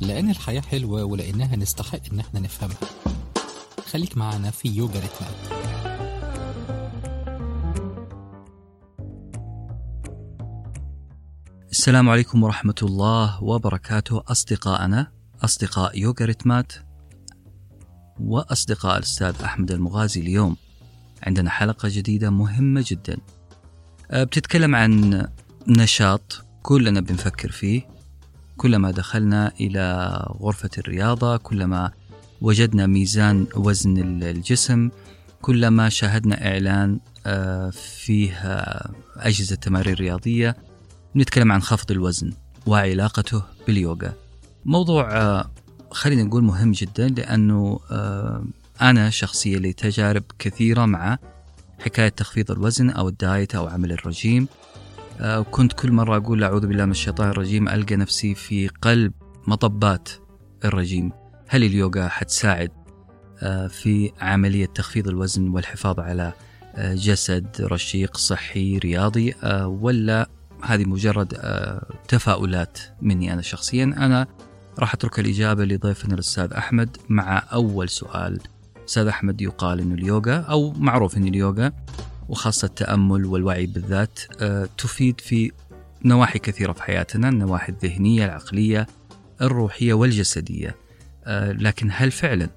لأن الحياة حلوة ولأنها نستحق إن إحنا نفهمها. خليك معنا في يوجا ريتمات السلام عليكم ورحمة الله وبركاته. أصدقائنا أصدقاء يوغا ريتمات وأصدقاء الأستاذ أحمد المغازي اليوم. عندنا حلقة جديدة مهمة جدا. أه، بتتكلم عن نشاط كلنا بنفكر فيه. كلما دخلنا إلى غرفة الرياضة كلما وجدنا ميزان وزن الجسم كلما شاهدنا إعلان أه، فيه أجهزة تمارين رياضية. نتكلم عن خفض الوزن وعلاقته باليوغا. موضوع أه، خلينا نقول مهم جدا لأنه أنا شخصيا لي تجارب كثيرة مع حكاية تخفيض الوزن أو الدايت أو عمل الرجيم. وكنت كل مرة أقول أعوذ بالله من الشيطان الرجيم ألقى نفسي في قلب مطبات الرجيم. هل اليوغا حتساعد؟ في عملية تخفيض الوزن والحفاظ على جسد رشيق صحي رياضي ولا هذه مجرد تفاؤلات مني أنا شخصيا. أنا راح أترك الإجابة لضيفنا الأستاذ أحمد مع أول سؤال. أستاذ أحمد يقال أنه اليوغا أو معروف أن اليوغا. وخاصة التأمل والوعي بالذات تفيد في نواحي كثيرة في حياتنا النواحي الذهنية العقلية الروحية والجسدية. لكن هل فعلا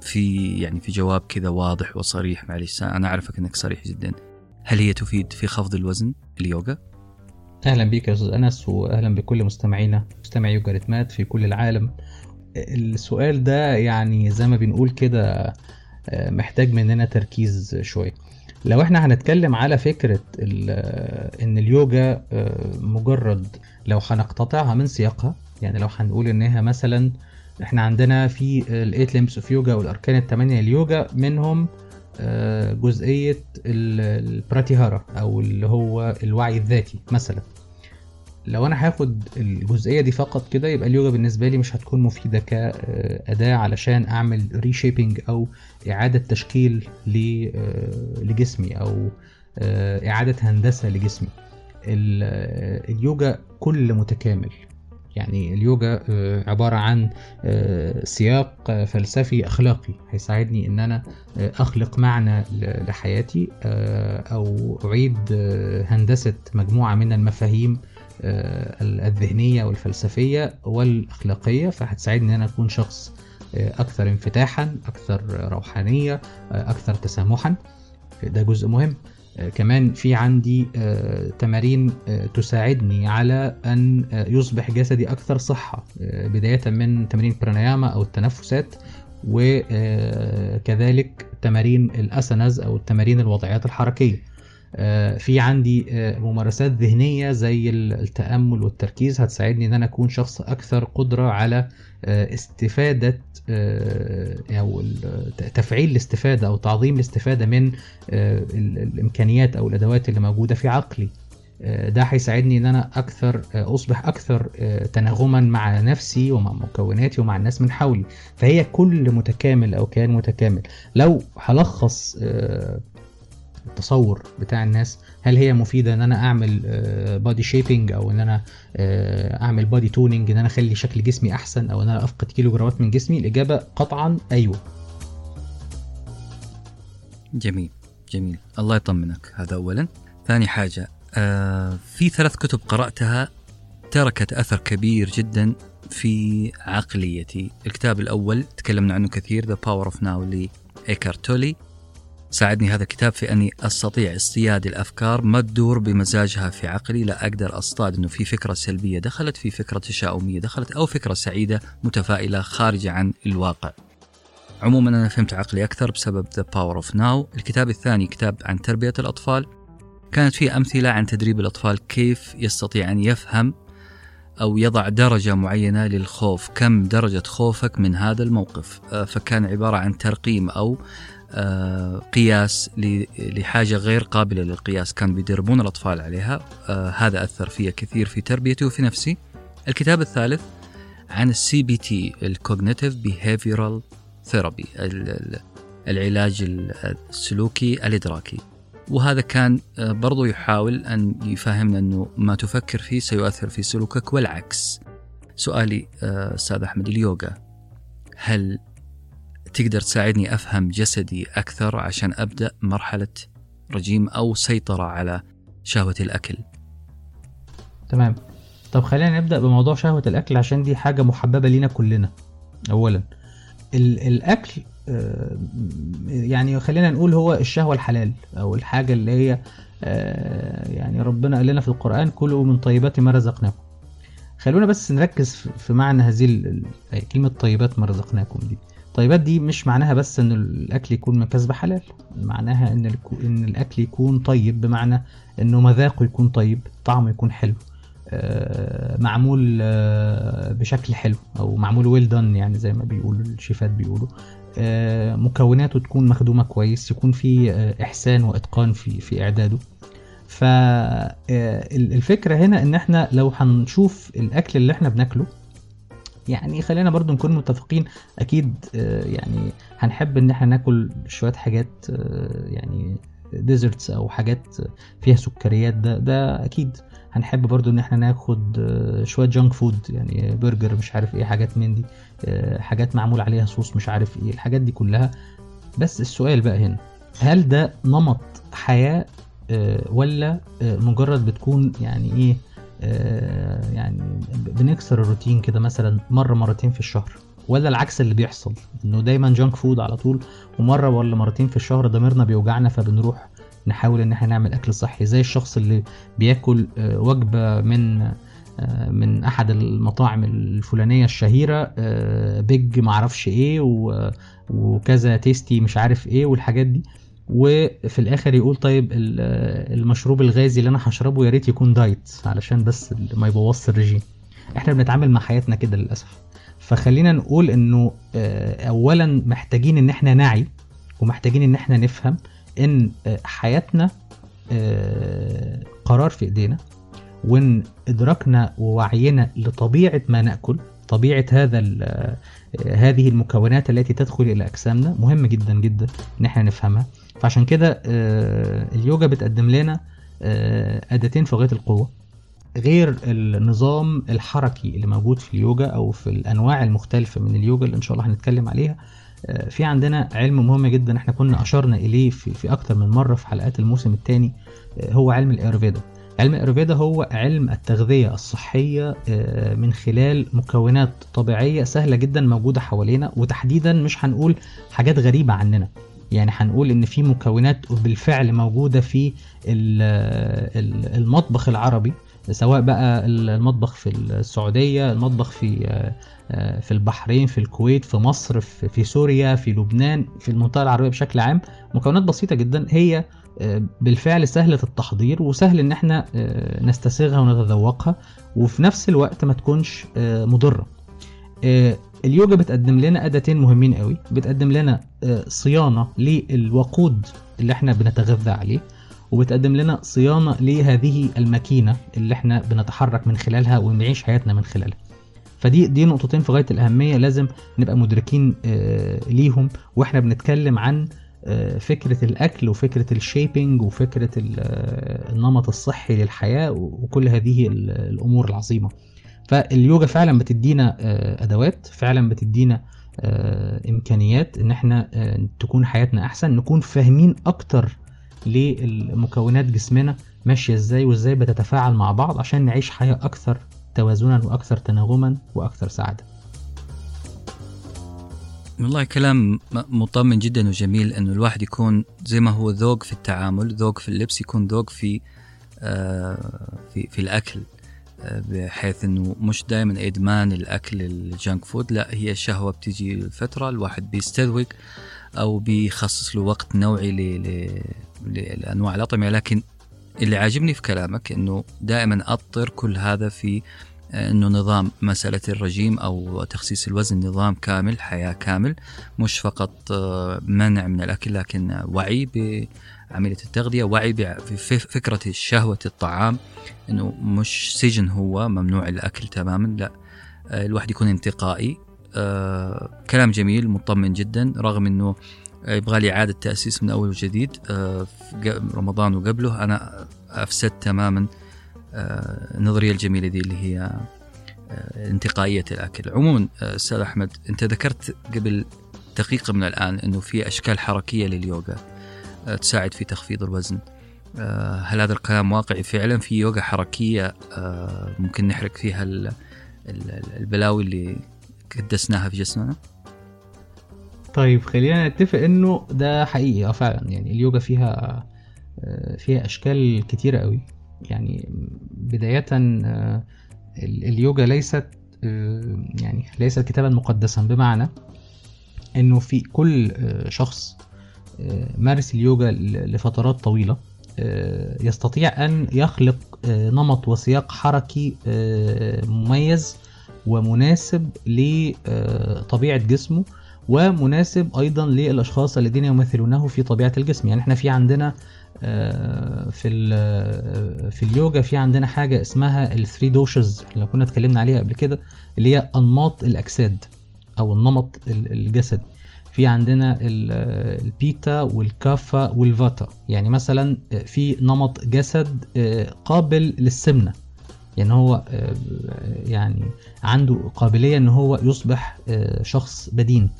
في يعني في جواب كذا واضح وصريح معلش أنا أعرفك أنك صريح جدا. هل هي تفيد في خفض الوزن اليوغا؟ أهلا بك يا أستاذ أنس واهلا بكل مستمعينا مستمعي يوجا ريتمات في كل العالم. السؤال ده يعني زي ما بنقول كده محتاج مننا تركيز شوية. لو إحنا هنتكلم على فكرة إن اليوجا مجرد لو هنقتطعها من سياقها يعني لو هنقول إنها مثلا إحنا عندنا في ال eight limbs of yoga والأركان الثمانية اليوجا منهم جزئية البراتيهارا أو اللي هو الوعي الذاتي مثلا. لو أنا هاخد الجزئية دي فقط كده يبقى اليوجا بالنسبة لي مش هتكون مفيدة كأداة علشان أعمل ريشيبنج أو إعادة تشكيل لجسمي أو إعادة هندسة لجسمي. اليوجا كل متكامل. يعني اليوجا عبارة عن سياق فلسفي أخلاقي. هيساعدني إن أنا أخلق معنى لحياتي أو أعيد هندسة مجموعة من المفاهيم الذهنية والفلسفية والأخلاقية فهتساعدني إن أنا أكون شخص أكثر انفتاحا أكثر روحانية أكثر تسامحا. ده جزء مهم. كمان في عندي تمارين تساعدني على أن يصبح جسدي أكثر صحة بداية من تمارين براناياما أو التنفسات وكذلك تمارين الأسنز أو التمارين الوضعيات الحركية. في عندي ممارسات ذهنية زي التأمل والتركيز. هتساعدني إن أنا أكون شخص أكثر قدرة على استفادة أو تفعيل الاستفادة أو تعظيم الاستفادة من الإمكانيات أو الأدوات اللي موجودة في عقلي. ده هيساعدني إن أنا أكثر أصبح أكثر تناغما مع نفسي ومع مكوناتي ومع الناس من حولي. فهي كل متكامل أو كيان متكامل. لو هلخص التصور بتاع الناس هل هي مفيدة إن أنا أعمل body shaping أو إن أنا أعمل body toning إن أنا أخلي شكل جسمي أحسن أو إن أنا أفقد كيلو جرامات من جسمي؟ الإجابة قطعا أيوه. جميل جميل. الله يطمنك. هذا اولا. ثاني حاجة آه في ثلاث كتب قرأتها تركت أثر كبير جدا في عقليتي. الكتاب الأول تكلمنا عنه كثير The Power of Now لايكارتولي ساعدني هذا الكتاب في أني أستطيع اصطياد الأفكار ما تدور بمزاجها في عقلي لا أقدر أصطاد أنه في فكرة سلبية دخلت في فكرة تشاؤمية دخلت أو فكرة سعيدة متفائلة خارجة عن الواقع. عموما أنا فهمت عقلي أكثر بسبب The Power of Now. الكتاب الثاني كتاب عن تربية الأطفال. كانت فيه أمثلة عن تدريب الأطفال كيف يستطيع أن يفهم أو يضع درجة معينة للخوف. كم درجة خوفك من هذا الموقف؟ فكان عبارة عن ترقيم أو قياس لحاجة غير قابلة للقياس. كان بيدربون الأطفال عليها. هذا أثر فيها كثير في تربيتي وفي نفسي. الكتاب الثالث عن ال CBT ال cognitive behavioral therapy العلاج السلوكي الإدراكي. وهذا كان برضو يحاول أن يفهمنا أنه ما تفكر فيه سيؤثر في سلوكك والعكس. سؤالي آه، أستاذ أحمد اليوغا. هل تقدر تساعدني أفهم جسدي أكثر عشان أبدأ مرحلة رجيم أو سيطرة على شهوة الأكل؟ تمام. طب خلينا نبدأ بموضوع شهوة الأكل عشان دي حاجة محببة لينا كلنا. أولا ال- الأكل آه، يعني خلينا نقول هو الشهوة الحلال أو الحاجة اللي هي آه، يعني ربنا قال لنا في القرآن كلوا من طيبات ما رزقناكم. خلونا بس نركز في- معنى هذه كلمة طيبات ما رزقناكم دي. طيبات دي مش معناها بس إن الأكل يكون من كسب حلال معناها إن إن الأكل يكون طيب بمعنى إنه مذاقه يكون طيب طعمه يكون حلو آه، معمول آه، بشكل حلو أو معمول ويل دان يعني زي ما بيقولوا الشيفات بيقولوا. آه، مكوناته تكون مخدومة كويس يكون في إحسان وإتقان في في إعداده. فالفكرة هنا إن إحنا لو هنشوف الأكل اللي إحنا بناكله يعني خلينا برضو نكون متفقين أكيد آه، يعني هنحب إن إحنا ناكل شوية حاجات آه، يعني desserts أو حاجات فيها سكريات ده ده أكيد هنحب برضو إن إحنا ناخد آه، شوية junk food يعني برجر مش عارف إيه حاجات من دي حاجات معمول عليها صوص مش عارف إيه الحاجات دي كلها. بس السؤال بقى هنا هل ده نمط حياة ولا مجرد بتكون يعني إيه يعني بنكسر الروتين كده مثلا مرة مرتين في الشهر ولا العكس اللي بيحصل إنه دايما جانك فود على طول ومرة ولا مرتين في الشهر ضميرنا بيوجعنا فبنروح نحاول إن إحنا نعمل أكل صحي زي الشخص اللي بياكل آه، وجبة من آه، من أحد المطاعم الفلانية الشهيرة آه، بيج معرفش إيه وكذا tasty مش عارف إيه والحاجات دي. وفي الآخر يقول طيب ال- المشروب الغازي اللي أنا هشربه يا ريت يكون diet علشان بس ما يبوظش الرجيم. إحنا بنتعامل مع حياتنا كده للأسف. فخلينا نقول إنه آه، اولا محتاجين إن إحنا نعي ومحتاجين إن إحنا نفهم إن آه، حياتنا آه، قرار في إيدينا وإن إدراكنا ووعينا لطبيعة ما نأكل طبيعة هذا هذه المكونات التي تدخل إلى أجسامنا مهم جدا جدا إن إحنا نفهمها. فعشان كده آه، اليوجا بتقدم لنا آه، أداتين في غاية القوة غير النظام الحركي اللي موجود في اليوجا أو في الأنواع المختلفة من اليوجا اللي إن شاء الله هنتكلم عليها آه، في عندنا علم مهم جدا إحنا كنا أشرنا إليه في, في أكتر من مرة في حلقات الموسم الثاني هو علم الايرفيدا علم الايرفيدا هو علم التغذية الصحية من خلال مكونات طبيعية سهلة جدا موجودة حوالينا وتحديدا مش هنقول حاجات غريبة عننا. يعني هنقول إن في مكونات بالفعل موجودة في ال- ال- المطبخ العربي سواء بقى المطبخ في السعودية المطبخ في آه، في البحرين في الكويت في مصر في سوريا في لبنان في المنطقة العربية بشكل عام. مكونات بسيطة جدا هي آه، بالفعل سهلة التحضير وسهل إن إحنا آه، نستسيغها ونتذوقها وفي نفس الوقت ما تكونش آه، اليوجا بتقدم لنا أداتين مهمين قوي. بتقدم لنا آه، صيانة للوقود اللي إحنا بنتغذى عليه وبتقدم لنا صيانة لهذه الماكينة اللي إحنا بنتحرك من خلالها ونعيش حياتنا من خلالها. فدي دي نقطتين في غاية الأهمية لازم نبقى مدركين آه، ليهم وإحنا بنتكلم عن آه، فكرة الأكل وفكرة الشيبنج وفكرة ال- النمط الصحي للحياة وكل هذه ال- الأمور العظيمة. فاليوجا فعلا بتدينا آه، أدوات فعلا بتدينا آه، إمكانيات إن إحنا آه، تكون حياتنا أحسن نكون فاهمين أكتر للمكونات جسمنا ماشية إزاي وإزاي بتتفاعل مع بعض عشان نعيش حياة أكثر توازنا وأكثر تناغما وأكثر سعادة. والله كلام مطمن جدا وجميل إنه الواحد يكون زي ما هو ذوق في التعامل ذوق في اللبس يكون ذوق في آه في في الأكل. بحيث إنه مش دائما إدمان الأكل الجانك فود لا هي شهوة بتيجي فتره الواحد بيستذوق أو بيخصص له وقت نوعي لأنواع الأطعمة. لكن اللي عاجبني في كلامك إنه دائما اطر كل هذا في إنه نظام مسألة الرجيم أو تخسيس الوزن نظام كامل حياة كامل مش فقط آه، منع من الأكل لكن وعي بعمليه التغذية وعي بفكره شهوة الطعام إنه مش سجن هو ممنوع الأكل تماما لا. آه، الواحد يكون انتقائي. آه، كلام جميل مطمن جدا رغم إنه يبغى لي إعادة تأسيس من أول وجديد آه، في رمضان وقبله أنا افسدت تماما النظرية الجميلة دي اللي هي انتقائية الأكل. عموما أستاذ أحمد أنت ذكرت قبل دقيقة من الآن إنه في أشكال حركية لليوغا. تساعد في تخفيض الوزن. آه، هل هذا الكلام واقعي فعلا؟ في يوغا حركية آه، ممكن نحرق فيها ال- ال- البلاوي اللي كدسناها في جسمنا؟ طيب خلينا نتفق إنه ده حقيقي آه فعلا. يعني اليوجا فيها آه، فيها أشكال كتيرة قوي. يعني ال- اليوجا ليست يعني ليست كتابا مقدسا. بمعنى إنه في كل شخص مارس اليوجا لفترات طويلة. آه، يستطيع أن يخلق آه، نمط وسياق حركي آه، مميز ومناسب لطبيعه جسمه ومناسب أيضا للأشخاص الذين يمثلونه في طبيعة الجسم. يعني إحنا في عندنا في في اليوجا في عندنا حاجة اسمها ال three doshas اللي كنا اتكلمنا عليها قبل كده اللي هي أنماط الأجساد أو النمط ال- الجسدي. في عندنا ال- البيتّا والكافا والفاتا. يعني مثلا في نمط جسد آه، قابل للسمنة. يعني هو آه، يعني عنده قابلية إن هو يصبح آه، شخص بدين.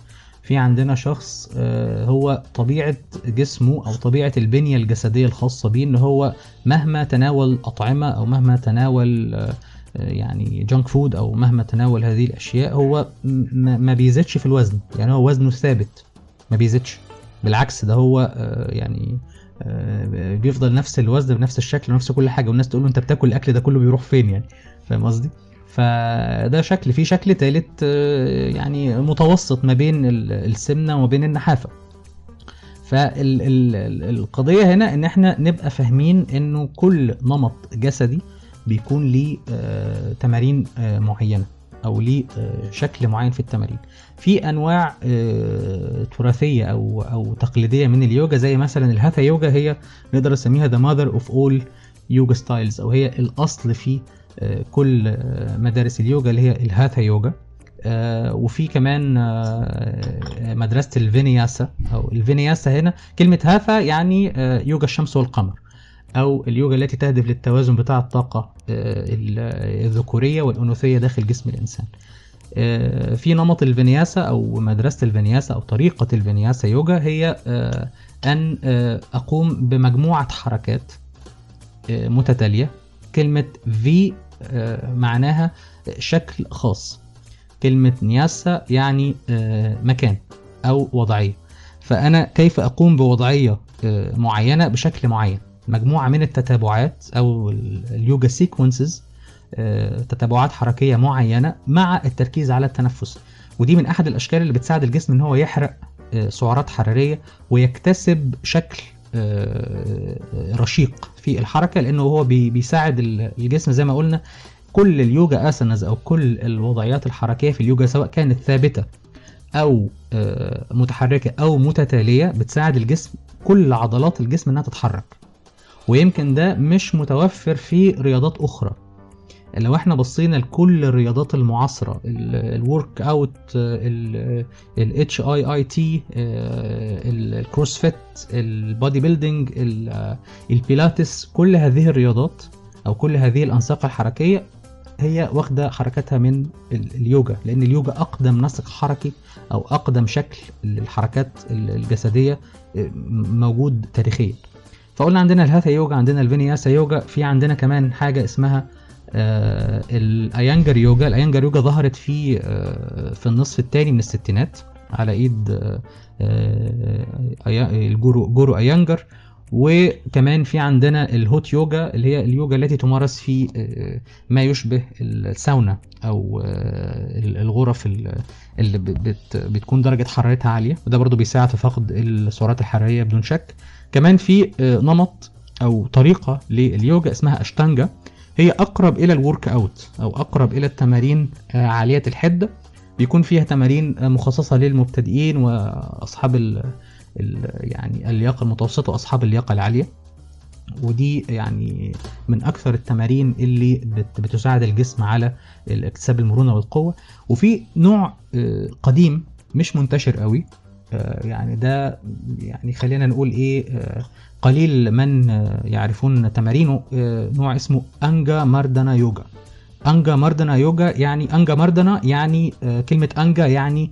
في عندنا شخص هو طبيعة جسمه أو طبيعة البنية الجسدية الخاصة بيه إن هو مهما تناول اطعمه أو مهما تناول يعني جانك فود أو مهما تناول هذه الأشياء هو ما بيزيدش في الوزن. يعني هو وزنه ثابت. ما بيزيدش. بالعكس ده هو آه، يعني آه، بيفضل نفس الوزن بنفس الشكل ونفس كل حاجة والناس تقول له أنت بتاكل الأكل ده كله بيروح فين يعني؟ فاهم قصدي؟ فده شكل في شكل تالت آه، يعني متوسط ما بين ال- السمنة وما بين النحافة. فالقضيه هنا إن إحنا نبقى فاهمين إنه كل نمط جسدي بيكون ليه آه، تمارين آه، معينة أو ليه آه، شكل معين في التمارين. في أنواع تراثية أو أو تقليدية من اليوجا زي مثلا الهاثا يوجا هي نقدر نسميها the mother of all yoga styles أو هي الأصل في كل مدارس اليوجا اللي هي الهاثا يوجا. وفي كمان مدرسة الفينياسا أو الفينياسا هنا. كلمة هاثا يعني يوجا الشمس والقمر. أو اليوجا التي تهدف للتوازن بتاع الطاقة آه، ال- الذكورية والأنوثية داخل جسم الإنسان. آه، في نمط الفينياسا أو مدرسة الفينياسا أو طريقة الفينياسا يوجا هي آه، أن آه، أقوم بمجموعة حركات متتالية. كلمة في معناها شكل خاص. كلمة نياسا يعني مكان أو وضعية. فأنا كيف أقوم بوضعية آه، معينة بشكل معين؟ مجموعة من التتابعات أو ال- ال yoga sequences تتابعات حركية معينة مع التركيز على التنفس. ودي من أحد الأشكال اللي بتساعد الجسم إن هو يحرق آه، سعرات حرارية ويكتسب شكل آه، رشيق في الحركة لأنه هو بي- بيساعد ال- الجسم زي ما قلنا كل اليوجا اسانز أو كل الوضعيات الحركية في اليوجا سواء كانت ثابتة أو آه، متحركة أو متتالية بتساعد الجسم كل عضلات الجسم إنها تتحرك. ويمكن ده مش متوفر في رياضات أخرى. لو إحنا بصينا لكل الرياضات المعاصرة ال workout ال HIIT ال CrossFit ال bodybuilding البيلاتس كل هذه الرياضات أو كل هذه الأنساق الحركية هي واخدة حركتها من ال- اليوجا لأن اليوجا أقدم نسق حركي أو أقدم شكل للحركات ال- الجسدية م- موجود تاريخيا. فقلنا عندنا الهاثا يوجا عندنا الفينياسا يوجا في عندنا كمان حاجة اسمها آه، الأيانجر يوجا. الأيانجر يوجا ظهرت في آه، في النصف الثاني من الستينات على إيد آه، الجورو جورو أيانجر. وكمان في عندنا ال hot yoga اللي هي اليوجا التي تمارس في ما يشبه الساونا أو الغرف ال- اللي بت- بت- بتكون درجة حرارتها عالية. وده برضو بيساعد في فقد السعرات الحرارية بدون شك. كمان في آه، نمط أو طريقة لليوجا اسمها أشتانجا. هي أقرب إلى الورك أوت أو أقرب إلى التمارين آه، عالية الحدة بيكون فيها تمارين آه، مخصصة للمبتدئين وأصحاب ال ال- يعني اللياقة المتوسطة وأصحاب اللياقة العالية. ودي يعني من أكثر التمارين اللي بت- بتساعد الجسم على اكتساب المرونة والقوة. وفي نوع قديم مش منتشر قوي يعني ده يعني خلينا نقول إيه آه، قليل من آه، يعرفون تمارينه آه، نوع اسمه أنجا ماردانا يوجا. أنجا ماردنا يوجا يعني أنجا ماردنا يعني آه، كلمة أنجا يعني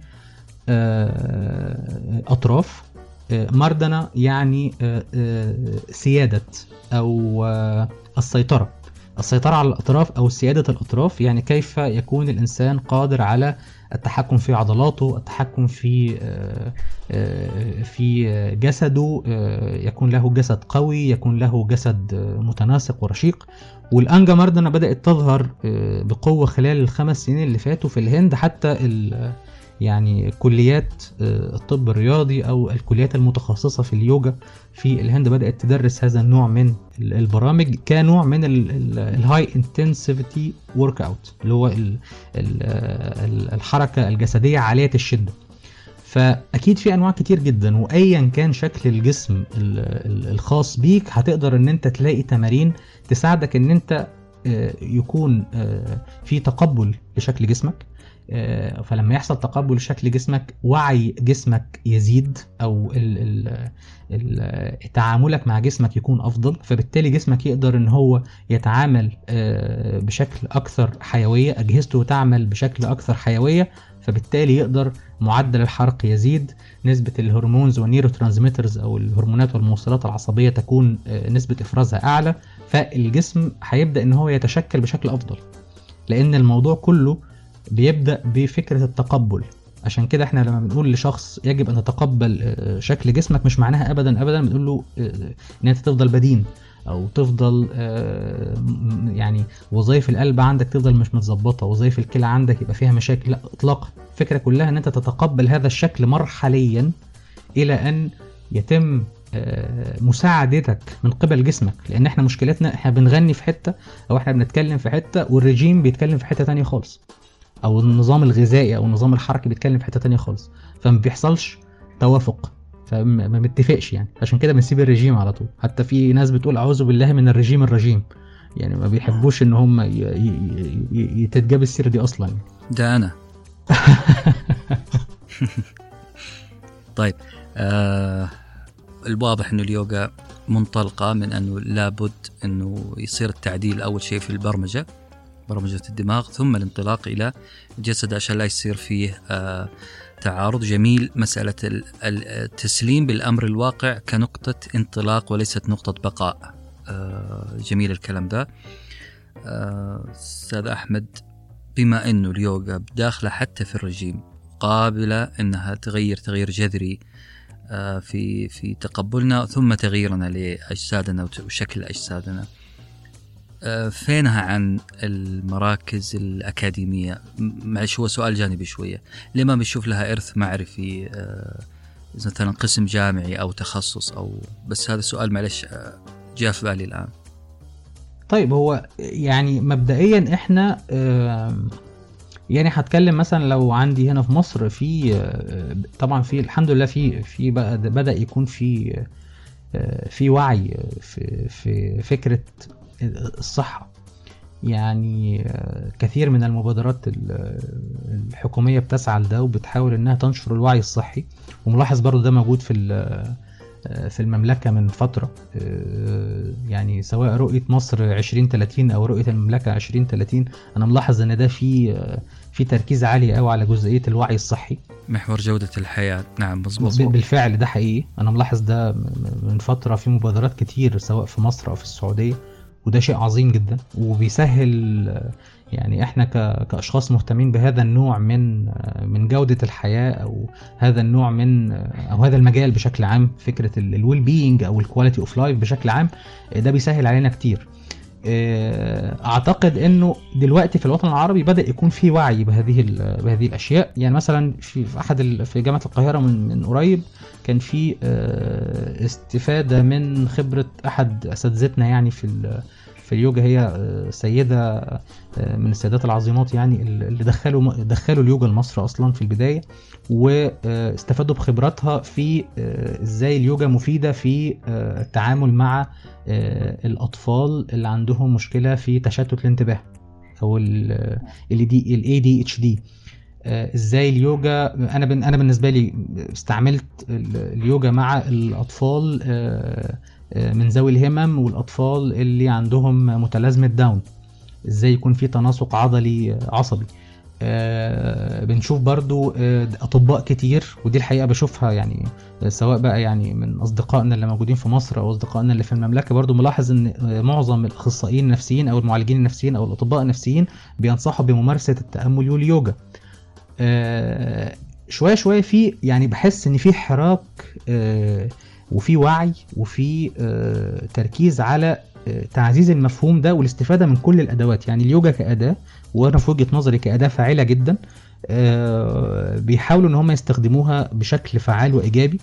آه، أطراف آه، ماردنا يعني آه، آه، سيادة أو آه، السيطرة. السيطرة على الأطراف أو سيادة الأطراف يعني كيف يكون الإنسان قادر على التحكم في عضلاته التحكم في آه، آه، في جسده آه، يكون له جسد قوي يكون له جسد متناسق ورشيق. والأنجا ماردنا بدأت تظهر بقوة خلال الخمس سنين اللي فاتوا في الهند حتى يعني كليات آه، الطب الرياضي أو الكليات المتخصصة في اليوجا في الهند بدأت تدرس هذا النوع من ال- البرامج كنوع من ال high intensity workout اللي هو ال- ال- ال- الحركة الجسدية عالية الشدة. فأكيد في أنواع كتير جدا وايا كان شكل الجسم ال- ال- الخاص بيك هتقدر إن أنت تلاقي تمارين تساعدك إن أنت آه، يكون آه، في تقبل لشكل جسمك. فلما يحصل تقبل لشكل جسمك وعي جسمك يزيد أو ال ال تعاملك مع جسمك يكون أفضل فبالتالي جسمك يقدر إن هو يتعامل آه، بشكل أكثر حيوية أجهزته تعمل بشكل أكثر حيوية فبالتالي يقدر معدل الحرق يزيد نسبة ال hormones وال neurotransmitters أو الهرمونات والموصلات العصبية تكون آه، نسبة إفرازها أعلى فالجسم هيبدأ إن هو يتشكل بشكل أفضل لأن الموضوع كله بيبدأ بفكرة التقبل. عشان كده إحنا لما بنقول لشخص يجب أن تتقبل آه، شكل جسمك مش معناها ابدا ابدا بنقول له آه، إن أنت تفضل بدين أو تفضل آه، يعني وظائف القلب عندك تفضل مش متظبطة وظائف الكلى عندك يبقى فيها مشاكل. لا اطلاقا. الفكرة كلها إن أنت تتقبل هذا الشكل مرحليا إلى أن يتم مساعدتك من قبل جسمك. لأن إحنا مشكلتنا إحنا بنغني في حتة أو إحنا بنتكلم في حتة والرجيم بيتكلم في حتة تانية خالص. أو النظام الغذائي أو النظام الحركي بيتكلم في حتة تانية خالص. فما بيحصلش توافق. فما ما متفقش يعني. عشان كده بنسيب الرجيم على طول. حتى في ناس بتقول أعوذ بالله من الرجيم الرجيم. يعني ما بيحبوش إن هم تتجاب السيره دي أصلا. يعني. ده أنا. طيب آه الواضح إنه اليوغا منطلقة من أنه لابد إنه يصير التعديل أول شيء في البرمجة. برمجه الدماغ ثم الانطلاق إلى الجسد عشان لا يصير فيه آه تعارض. جميل. ال- التسليم بالأمر الواقع كنقطة انطلاق وليست نقطة بقاء. آه جميل الكلام ده. آه، أستاذ أحمد بما إنه اليوغا داخله حتى في الرجيم قابلة إنها تغير تغيير جذري في في تقبلنا ثم تغييرنا لأجسادنا وت- وشكل أجسادنا. آه، فينها عن المراكز الأكاديمية؟ م- معلش هو سؤال جانبي شوية، ليه ما بنشوف لها إرث معرفي آه، مثلا قسم جامعي أو تخصص أو بس هذا سؤال معلش آه، جاء في بالي الآن. طيب هو يعني مبدئيا إحنا يعني هتكلم مثلا لو عندي هنا في مصر في طبعا في الحمد لله في في بدأ يكون في في وعي في في فكرة الصحة. يعني كثير من المبادرات ال- الحكومية بتسعى لده وبتحاول إنها تنشر الوعي الصحي. وملاحظ برضو ده موجود في في المملكة من فترة. آه، يعني سواء رؤية مصر 2030 أو رؤية المملكة 2030 أنا ملاحظ إن ده في في تركيز عالي قوي على جزئية الوعي الصحي. محور جودة الحياة. نعم مضبوط بالفعل ده حقيقي. أنا ملاحظ ده من فترة في مبادرات كتير سواء في مصر أو في السعودية. وده شيء عظيم جدا وبيسهل يعني إحنا كأشخاص مهتمين بهذا النوع من من جودة الحياة أو هذا النوع من أو هذا المجال بشكل عام فكرة ال well-being أو ال quality of life بشكل عام ده بيسهل علينا كتير. أعتقد إنه دلوقتي في الوطن العربي بدأ يكون في وعي بهذه بهذه الأشياء. يعني مثلا في أحد في جامعة القاهرة من من قريب كان في آه، استفادة من خبرة أحد أساتذتنا يعني في في اليوجا هي آه، سيدة آه، من السيدات العظيمات يعني اللي دخلوا دخلوا اليوجا لمصر أصلا في البداية واستفادوا بخبراتها في آه، إزاي اليوجا مفيدة في آه، التعامل مع آه، الأطفال اللي عندهم مشكلة في تشتت الانتباه أو ال دي ال ADHD إزاي اليوجا أنا أنا بالنسبة لي استعملت ال- اليوجا مع الأطفال آه، آه، من ذوي الهمم والأطفال اللي عندهم متلازمة داون. إزاي يكون في تناسق عضلي آه، عصبي. آه، بنشوف برضو آه، أطباء كتير ودي الحقيقة بشوفها يعني آه، سواء بقى يعني من أصدقائنا اللي موجودين في مصر أو أصدقائنا اللي في المملكة برضو ملاحظ إن آه، معظم الأخصائيين النفسيين أو المعالجين النفسيين أو الأطباء النفسيين بينصحوا بممارسة التأمل واليوجا. آه، شوية شوية في يعني بحس إن في حراك آه، وفي وعي وفي آه، تركيز على آه، تعزيز المفهوم ده والاستفادة من كل الأدوات. يعني اليوجا كأداة وأنا في وجهة نظري كأداة فاعلة جدا آه، بيحاولوا إن هم يستخدموها بشكل فعال وإيجابي.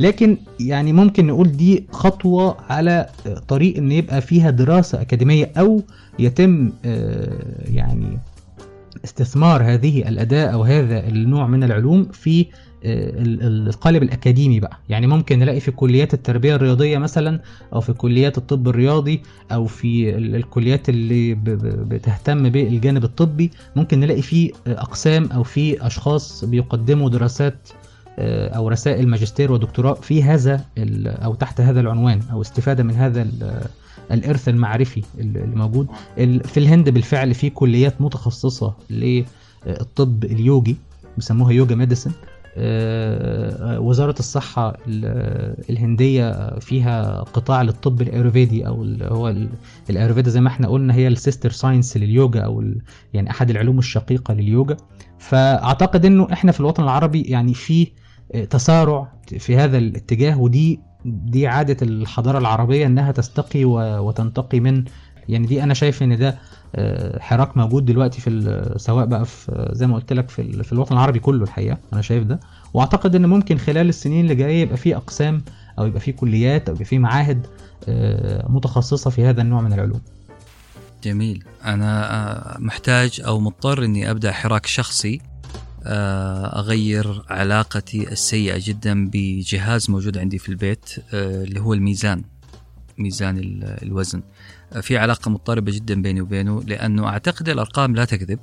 لكن يعني ممكن نقول دي خطوة على طريق إن يبقى فيها دراسة أكاديمية أو يتم يعني استثمار هذه الأداة أو هذا النوع من العلوم في القالب الأكاديمي بقى. يعني ممكن نلاقي في كليات التربية الرياضية مثلا أو في كليات الطب الرياضي أو في ال- الكليات اللي بتهتم بالجانب الطبي. ممكن نلاقي في آه، أقسام أو في أشخاص بيقدموا دراسات آه، أو رسائل ماجستير ودكتوراه في هذا أو تحت هذا العنوان أو استفادة من هذا ال- الإرث المعرفي اللي موجود. في الهند بالفعل في كليات متخصصة للطب اليوجي بيسموها yoga medicine آه، وزارة الصحة ال- الهندية فيها قطاع للطب الأيورفيدي أو ال- هو ال- الأيورفيدا زي ما إحنا قلنا هي ال sister science لليوجا ال- يعني أحد العلوم الشقيقة لليوجا. فأعتقد إنه إحنا في الوطن العربي يعني في آه، تسارع في هذا الاتجاه ودي دي عادة الحضارة العربية إنها تستقي وتنتقي من يعني دي أنا شايف إن ده آه، حراك موجود دلوقتي في سواء بقى في زي ما قلت لك في في الوطن العربي كله الحقيقة أنا شايف ده. وأعتقد إن ممكن خلال السنين اللي جاية يبقى في أقسام أو يبقى في كليات أو يبقى في معاهد آه، متخصصة في هذا النوع من العلوم. جميل. أنا آه، محتاج أو مضطر إني أبدأ حراك شخصي آه، أغير علاقتي السيئة جدا بجهاز موجود عندي في البيت آه، اللي هو الميزان ميزان ال- الوزن. آه، في علاقة مضطربة جدا بيني وبينه لأنه أعتقد الأرقام لا تكذب.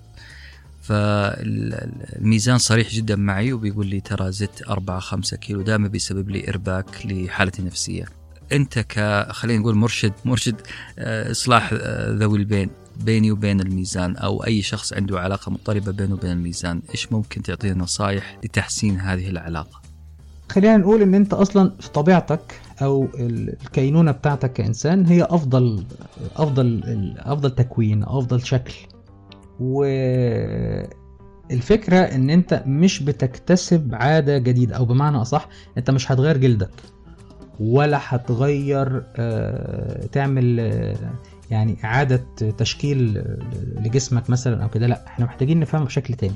فالميزان صريح جدا معي وبيقول لي ترى زدت 4 5 كيلو دائما بيسبب لي إرباك لحالتي النفسية. أنت ك خلينا نقول مرشد مرشد آه، إصلاح آه، ذوي البين بيني وبين الميزان أو أي شخص عنده علاقة مضطربة بينه وبين الميزان إيش ممكن تعطينا نصائح لتحسين هذه العلاقة؟ خلينا نقول إن أنت أصلا في طبيعتك أو ال- الكينونة بتاعتك كإنسان هي أفضل أفضل أفضل تكوين أفضل شكل. والفكرة إن أنت مش بتكتسب عادة جديدة أو بمعنى أصح أنت مش هتغير جلدك ولا هتغير آه، تعمل آه، يعني إعادة تشكيل لجسمك مثلا أو كده. لا إحنا محتاجين نفهمها بشكل تاني.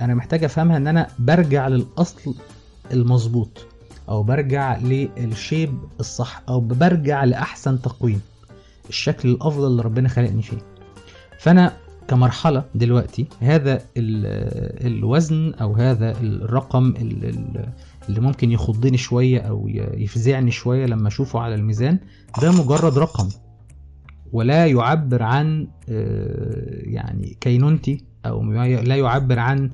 أنا محتاج أفهمها إن أنا برجع للأصل المظبوط. أو برجع للشيب الصح أو برجع لأحسن تقويم. الشكل الأفضل اللي ربنا خلقني فيه. فأنا كمرحلة دلوقتي هذا ال- الوزن أو هذا الرقم ال- ال- اللي ممكن يخضني شوية أو ي- يفزعني شوية لما أشوفه على الميزان ده مجرد رقم. ولا يعبر عن آه، يعني كينونتي أو لا يعبر عن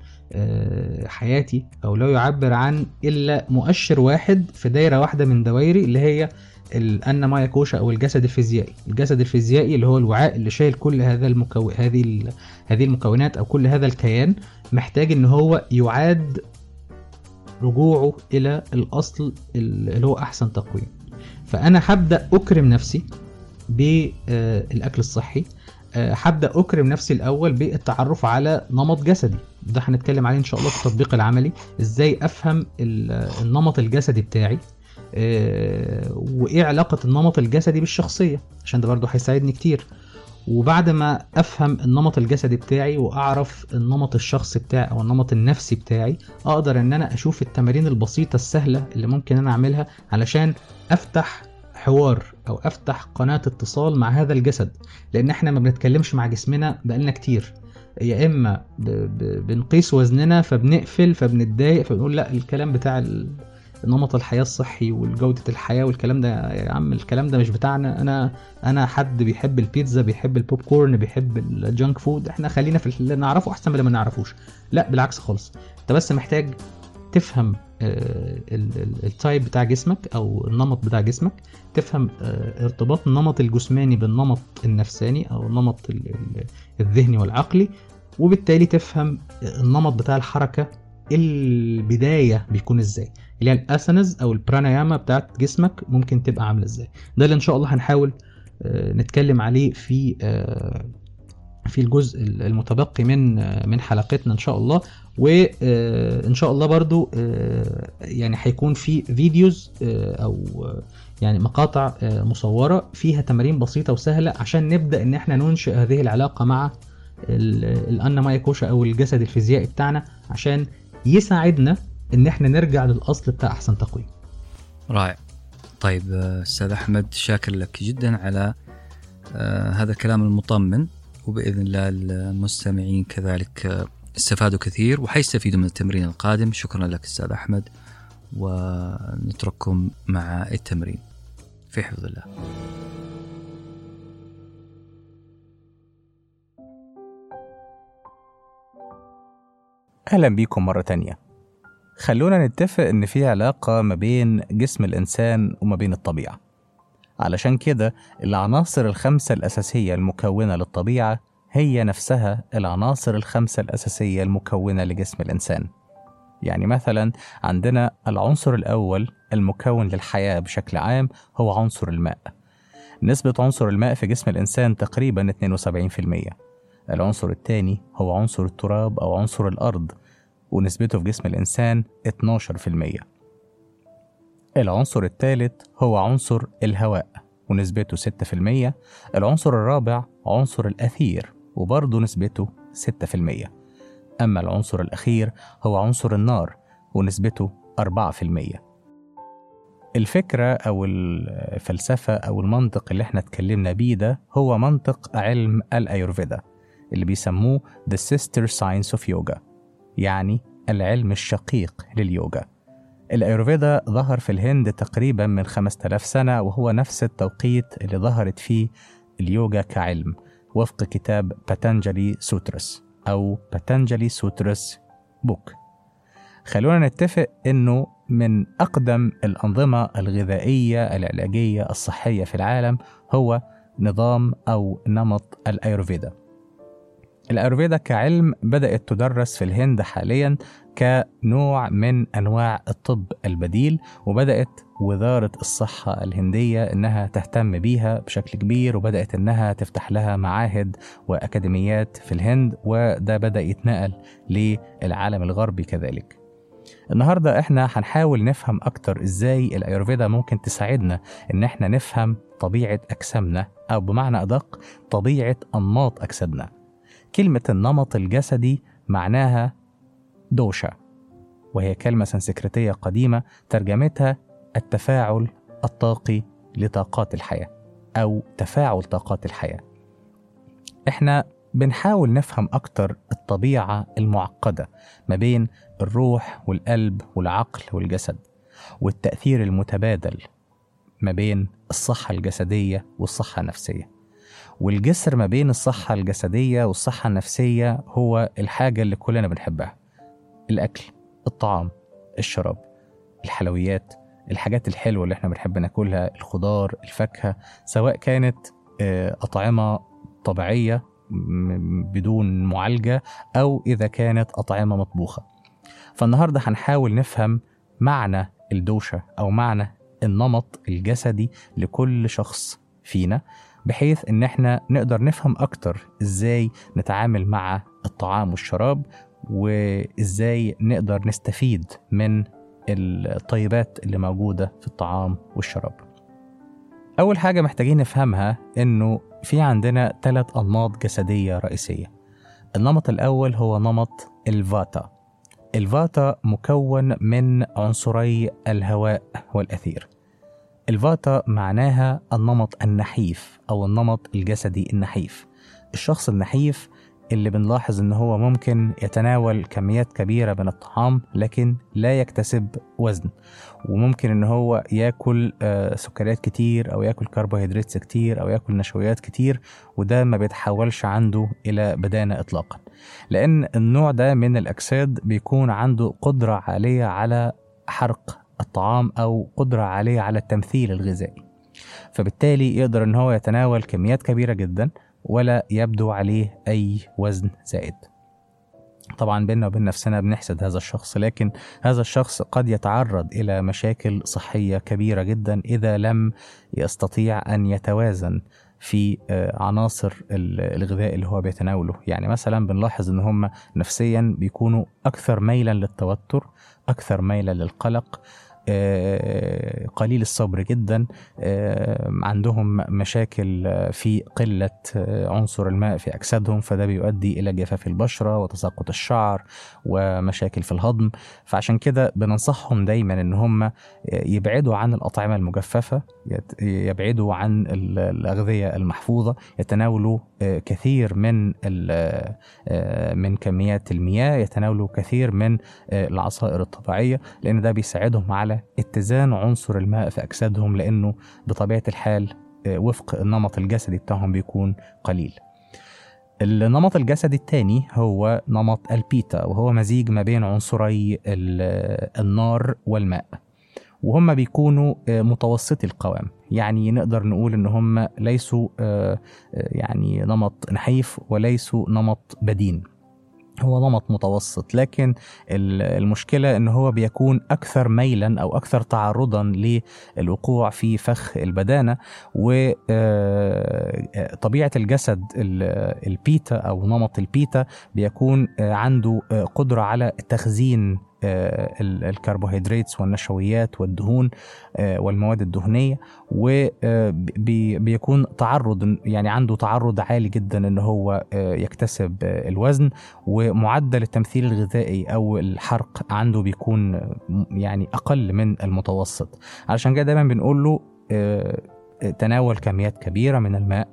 حياتي أو لا يعبر عن إلا مؤشر واحد في دايرة واحدة من دوائري اللي هي الأن مايا كوشا أو الجسد الفيزيائي الجسد الفيزيائي اللي هو الوعاء اللي شايل كل هذا المكو... هذه. هذه المكونات أو كل هذا الكيان محتاج إن هو يعاد رجوعه إلى الأصل اللي هو أحسن تقويم فأنا هبدأ أكرم نفسي بالاكل الصحي آه، هبدأ أكرم نفسي الأول بالتعرف على نمط جسدي ده هنتكلم عليه إن شاء الله في التطبيق العملي. إزاي أفهم ال- النمط الجسدي بتاعي آه، وإيه علاقة النمط الجسدي بالشخصية؟ عشان ده برضه هيساعدني كتير. وبعد ما أفهم النمط الجسدي بتاعي وأعرف النمط الشخصي بتاعي أو النمط النفسي بتاعي أقدر إن أنا أشوف التمارين البسيطة السهلة اللي ممكن أنا أعملها علشان أفتح حوار أو أفتح قناة اتصال مع هذا الجسد. لأن إحنا ما بنتكلمش مع جسمنا بقالنا كتير. يا إما. بنقيس وزننا فبنقفل فبنتضايق فبنقول لا الكلام بتاع. نمط الحياة الصحي وجودة الحياة والكلام ده يا عم الكلام ده مش بتاعنا أنا أنا حد بيحب البيتزا بيحب البوب كورن بيحب ال junk food إحنا خلينا في اللي نعرفه أحسن من اللي ما نعرفوش لا بالعكس خالص أنت بس محتاج تفهم التايب بتاع جسمك أو النمط بتاع جسمك تفهم آه، ارتباط النمط الجسماني بالنمط النفساني أو النمط ال- ال- الذهني والعقلي وبالتالي تفهم النمط بتاع الحركة البداية بيكون إزاي. اللي هي الاسانز أو البراناياما بتاعت جسمك ممكن تبقى عاملة إزاي. ده اللي إن شاء الله هنحاول آه، نتكلم عليه في آه، في الجزء المتبقي من آه، من حلقتنا إن شاء الله. وإن شاء الله برضو آه، يعني هيكون في فيديوز آه، أو آه، يعني مقاطع مصورة فيها تمارين بسيطة وسهلة عشان نبدأ إن إحنا ننشئ هذه العلاقة مع ال- الأنا مايا كوشا أو الجسد الفيزيائي بتاعنا عشان يساعدنا إن إحنا نرجع للأصل بتاع أحسن تقويم. رائع. طيب أستاذ أحمد شاكر لك جدا على هذا الكلام المطمن وبإذن الله المستمعين كذلك استفادوا كثير وحيستفيدوا من التمرين القادم. شكرا لك أستاذ أحمد ونترككم مع التمرين. في حفظ الله. أهلا بيكم مرة تانية. خلونا نتفق إن في علاقة ما بين جسم الإنسان وما بين الطبيعة. علشان كده العناصر الخمسة الأساسية المكونة للطبيعة هي نفسها العناصر الخمسة الأساسية المكونة لجسم الإنسان. يعني مثلا عندنا العنصر الأول المكون للحياة بشكل عام هو عنصر الماء. نسبة عنصر الماء في جسم الإنسان تقريبا 72% العنصر الثاني هو عنصر التراب أو عنصر الأرض ونسبته في جسم الإنسان 12% العنصر الثالث هو عنصر الهواء ونسبته 6% العنصر الرابع عنصر الأثير وبرضه نسبته 6% أما العنصر الأخير هو عنصر النار ونسبته 4% الفكرة أو الفلسفة أو المنطق اللي إحنا اتكلمنا بيه ده هو منطق علم الأيورفيدا اللي بيسموه The Sister Science of Yoga يعني العلم الشقيق لليوجا. الأيورفيدا ظهر في الهند تقريبا من 5000 سنة وهو نفس التوقيت اللي ظهرت فيه اليوجا كعلم. وفق كتاب باتانجلي sutras أو باتانجلي sutras book خلونا نتفق إنه من أقدم الأنظمة الغذائية العلاجية الصحية في العالم هو نظام أو نمط الأيورفيدا الأيورفيدا كعلم بدأت تدرس في الهند حاليا كنوع من أنواع الطب البديل وبدأت وزارة الصحة الهندية إنها تهتم بيها بشكل كبير وبدأت إنها تفتح لها معاهد وأكاديميات في الهند وده بدأ يتنقل للعالم الغربي كذلك. النهاردة إحنا هنحاول نفهم أكتر إزاي الأيورفيدا ممكن تساعدنا إن إحنا نفهم طبيعة أجسامنا أو بمعنى أدق طبيعة أنماط أجسادنا. كلمة النمط الجسدي معناها دوشا وهي كلمة سنسكريتية قديمة ترجمتها التفاعل الطاقي لطاقات الحياة أو تفاعل طاقات الحياة. إحنا بنحاول نفهم أكتر الطبيعة المعقدة ما بين الروح والقلب والعقل والجسد والتأثير المتبادل ما بين الصحة الجسدية والصحة النفسية. والجسر ما بين الصحة الجسدية والصحة النفسية هو الحاجة اللي كلنا بنحبها. الأكل الطعام الشراب الحلويات الحاجات الحلوة اللي إحنا بنحب ناكلها الخضار الفاكهة سواء كانت آه، أطعمة طبيعية بدون معالجة أو إذا كانت أطعمة مطبوخة. فالنهاردة هنحاول نفهم معنى الدوشة أو معنى النمط الجسدي لكل شخص فينا. بحيث إن إحنا نقدر نفهم أكتر إزاي نتعامل مع الطعام والشراب وإزاي نقدر نستفيد من الطيبات اللي موجودة في الطعام والشراب. أول حاجة محتاجين نفهمها إنه في عندنا ثلاث أنماط جسدية رئيسية. النمط الأول هو نمط الفاتا. الفاتا مكون من عنصري الهواء والأثير. الفاتا معناها النمط النحيف أو النمط الجسدي النحيف. الشخص النحيف اللي بنلاحظ إن هو ممكن يتناول كميات كبيرة من الطعام لكن لا يكتسب وزن. وممكن إن هو يأكل آه، سكريات كتير أو يأكل كربوهيدرات كتير أو يأكل نشويات كتير وده ما بيتحولش عنده إلى بدانة إطلاقا. لأن النوع ده من الأجساد بيكون عنده قدرة عالية على حرق الطعام أو قدرة عليه على التمثيل الغذائي. فبالتالي يقدر إن هو يتناول كميات كبيرة جدا ولا يبدو عليه أي وزن زائد. طبعا بيننا وبين نفسنا بنحسد هذا الشخص لكن هذا الشخص قد يتعرض إلى مشاكل صحية كبيرة جدا إذا لم يستطيع أن يتوازن في آه، عناصر ال- الغذاء اللي هو بيتناوله. يعني مثلا بنلاحظ إن هم نفسيا بيكونوا أكثر ميلا للتوتر أكثر ميلا للقلق قليل الصبر جدا. آه، عندهم مشاكل آه، في قلة آه، عنصر الماء في أجسادهم فده بيؤدي إلى جفاف البشرة وتساقط الشعر ومشاكل في الهضم. فعشان كده بننصحهم دايما إن هم يبعدوا عن الأطعمة المجففة يبعدوا عن ال- الأغذية المحفوظة يتناولوا آه، كثير من آه، من كميات المياه يتناولوا كثير من آه، العصائر الطبيعية لأن ده بيساعدهم على اتزان عنصر الماء في أجسادهم لأنه بطبيعة الحال آه، وفق النمط الجسدي بتاعهم بيكون قليل. النمط الجسدي الثاني هو نمط البيتا وهو مزيج ما بين عنصري ال- النار والماء. وهم بيكونوا آه، متوسطي القوام. يعني نقدر نقول إن هم ليسوا آه، آه، يعني نمط نحيف وليسوا نمط بدين. هو نمط متوسط لكن ال- المشكلة إن هو بيكون أكثر ميلا أو أكثر تعرضا للوقوع في فخ البدانة وطبيعة الجسد ال- البيتا أو نمط البيتا بيكون آه، عنده آه، قدرة على تخزين آه، الكربوهيدرات والنشويات والدهون آه، والمواد الدهنية وبيكون تعرض يعني عنده تعرض عالي جدا إن هو آه، يكتسب آه، الوزن ومعدل التمثيل الغذائي أو الحرق عنده بيكون آه، يعني أقل من المتوسط. علشان كده دايما بنقول له آه، تناول كميات كبيرة من الماء.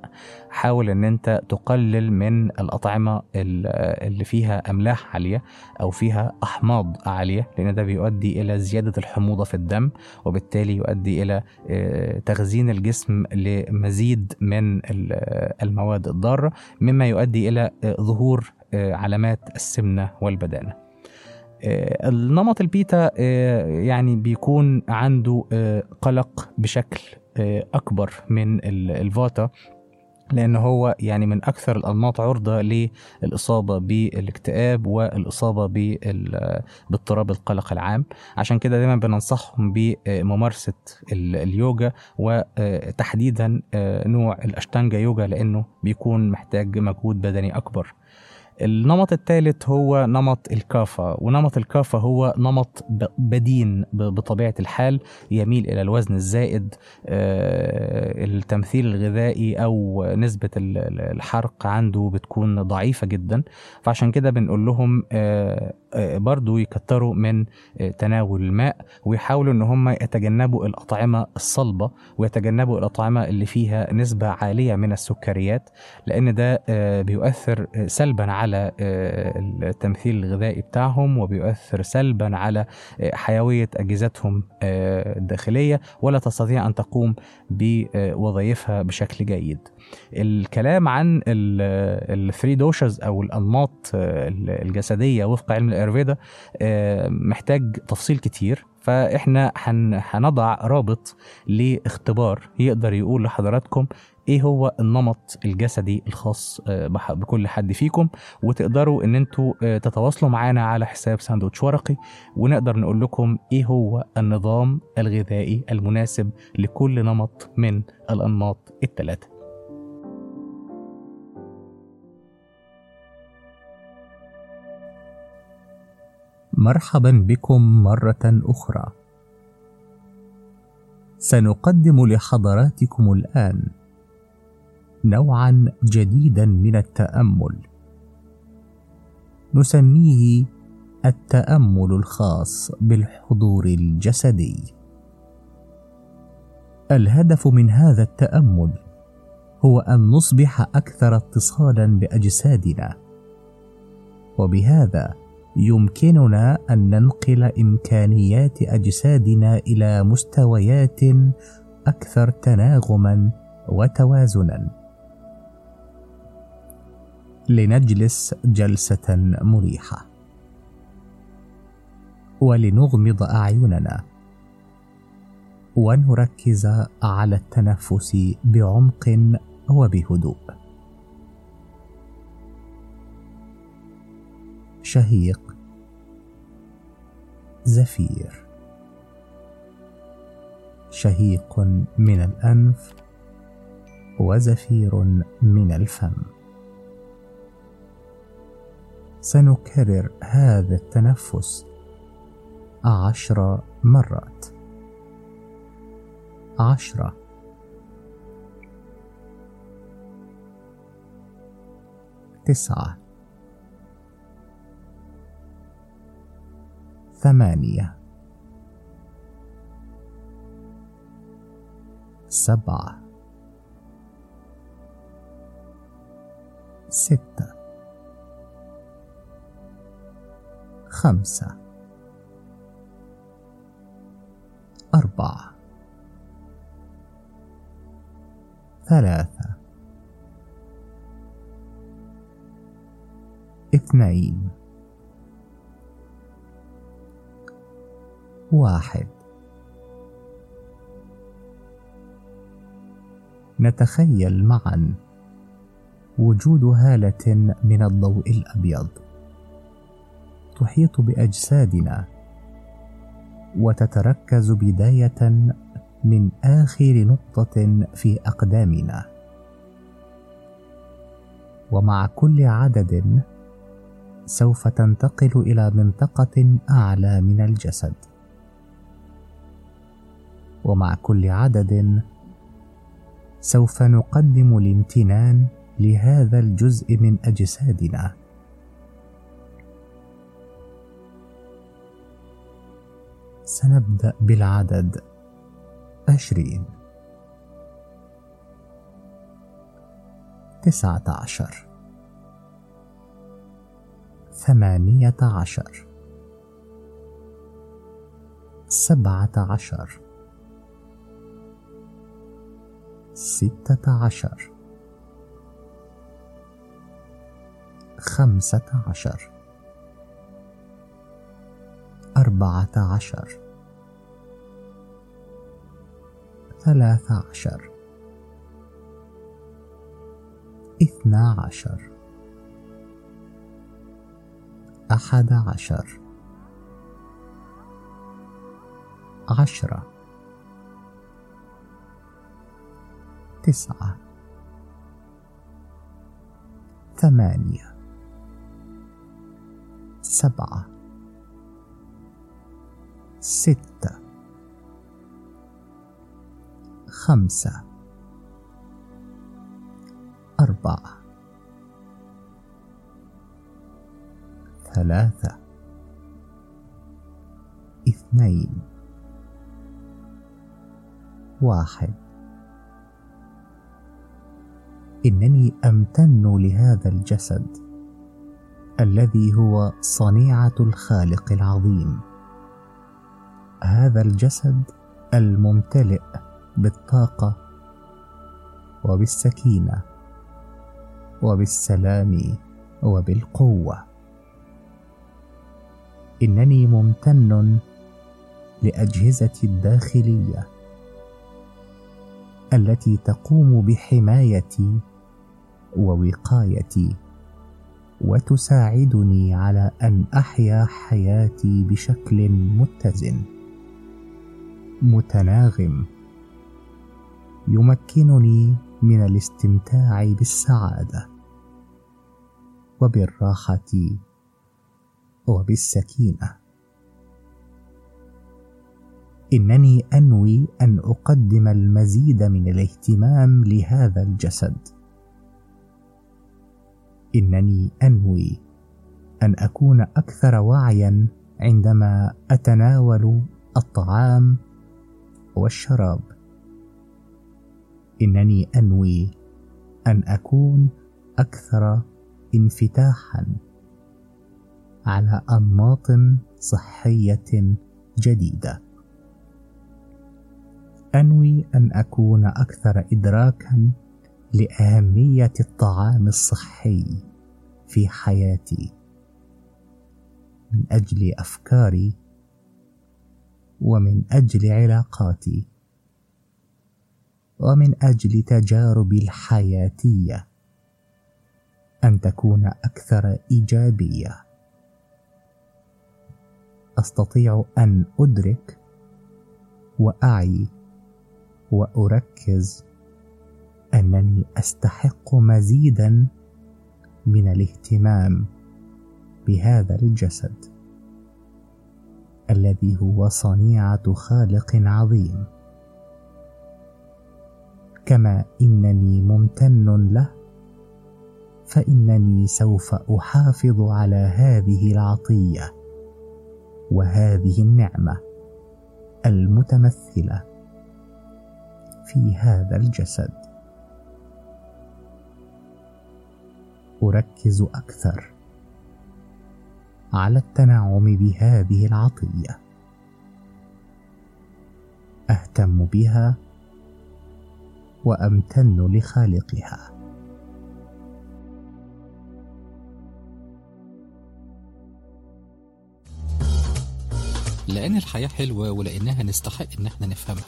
حاول إن أنت تقلل من الأطعمة ال- اللي فيها أملاح عالية أو فيها أحماض عالية لأن ده بيؤدي إلى زيادة الحموضة في الدم وبالتالي يؤدي إلى آه، تخزين الجسم لمزيد من ال- المواد الضارة مما يؤدي إلى آه، ظهور آه، علامات السمنة والبدانة. النمط البيتا آه، يعني بيكون عنده آه، قلق بشكل آه، أكبر من ال- الفاتا لأن هو يعني من أكثر الأنماط عرضة للإصابة بالاكتئاب والإصابة بال- باضطراب القلق العام. عشان كده دايما بننصحهم بممارسة ال- اليوجا وتحديدا آه، نوع الأشتانجا يوجا لأنه بيكون محتاج مجهود بدني أكبر. النمط الثالث هو نمط الكافا ونمط الكافا هو نمط بدين بطبيعة الحال يميل إلى الوزن الزائد آه، التمثيل الغذائي أو نسبة ال- ال- الحرق عنده بتكون ضعيفة جدا. فعشان كده بنقول لهم آه، برضو يكتروا من آه، تناول الماء ويحاولوا إن هم يتجنبوا الأطعمة الصلبة ويتجنبوا الأطعمة اللي فيها نسبة عالية من السكريات لأن ده آه، بيؤثر آه، سلبا على آه، التمثيل الغذائي بتاعهم وبيؤثر سلبا على آه، حيوية أجهزتهم آه، الداخلية ولا تستطيع أن تقوم بوظائفها بشكل جيد. الكلام عن ال three doshas أو الأنماط آه، الجسدية وفق علم الآيرفيدا آه، محتاج تفصيل كتير. فإحنا هن- هنضع رابط لاختبار يقدر يقول لحضراتكم إيه هو النمط الجسدي الخاص آه، بكل حد فيكم. وتقدروا إن أنتوا تتواصلوا معانا على حساب ساندوتش ورقي. ونقدر نقول لكم إيه هو النظام الغذائي المناسب لكل نمط من الأنماط الثلاثه مرحبا بكم مرة أخرى. سنقدم لحضراتكم الآن نوعا جديدا من التأمل. نسميه التأمل الخاص بالحضور الجسدي. الهدف من هذا التأمل هو أن نصبح أكثر اتصالا بأجسادنا. وبهذا يمكننا أن ننقل إمكانيات أجسادنا إلى مستويات أكثر تناغما وتوازنا. لنجلس جلسة مريحة. ولنغمض أعيننا. ونركز على التنفس بعمق وبهدوء. شهيق. زفير. شهيق من الأنف وزفير من الفم. سنكرر هذا التنفس عشر مرات. عشرة تسعة. ثمانية سبعة. ستة. خمسة. أربعة. ثلاثة. اثنين. واحد. نتخيل معا وجود هالة من الضوء الأبيض تحيط بأجسادنا وتتركز بداية من آخر نقطة في أقدامنا. ومع كل عدد سوف تنتقل إلى منطقة أعلى من الجسد. ومع كل عدد سوف نقدم الامتنان لهذا الجزء من أجسادنا. سنبدأ بالعدد عشرين. تسعة عشر. ثمانية عشر. سبعة عشر. ستة عشر. خمسة عشر. أربعة عشر. ثلاث عشر. اثنا عشر. أحد عشر. عشرة. تسعة. ثمانية. سبعة. ستة. خمسة. أربعة. ثلاثة. اثنين. واحد. إنني أمتن لهذا الجسد الذي هو صنيعة الخالق العظيم. هذا الجسد الممتلئ بالطاقة وبالسكينة وبالسلام وبالقوة. إنني ممتن لاجهزتي الداخلية التي تقوم بحمايتي ووقايتي وتساعدني على أن أحيا حياتي بشكل متزن متناغم. يمكنني من الاستمتاع بالسعادة وبالراحة وبالسكينة. إنني أنوي أن أقدم المزيد من الاهتمام لهذا الجسد. إنني أنوي أن أكون أكثر وعيا عندما أتناول الطعام والشراب. إنني أنوي أن أكون أكثر انفتاحا على أنماط صحية جديدة. أنوي أن أكون أكثر ادراكا لأهمية الطعام الصحي في حياتي. من أجل أفكاري ومن أجل علاقاتي ومن أجل تجاربي الحياتية أن تكون أكثر إيجابية. أستطيع أن أدرك وأعي وأركز أنني أستحق مزيدا من الاهتمام بهذا الجسد الذي هو صنيعة خالق عظيم. كما إنني ممتن له فإنني سوف أحافظ على هذه العطية وهذه النعمة المتمثلة في هذا الجسد. أركز أكثر على التنعم بهذه العطية. أهتم بها وأمتن لخالقها. لأن الحياة حلوة ولأنها نستحق إن إحنا نفهمها.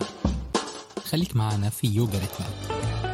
خليك معنا في يوجا ريتمات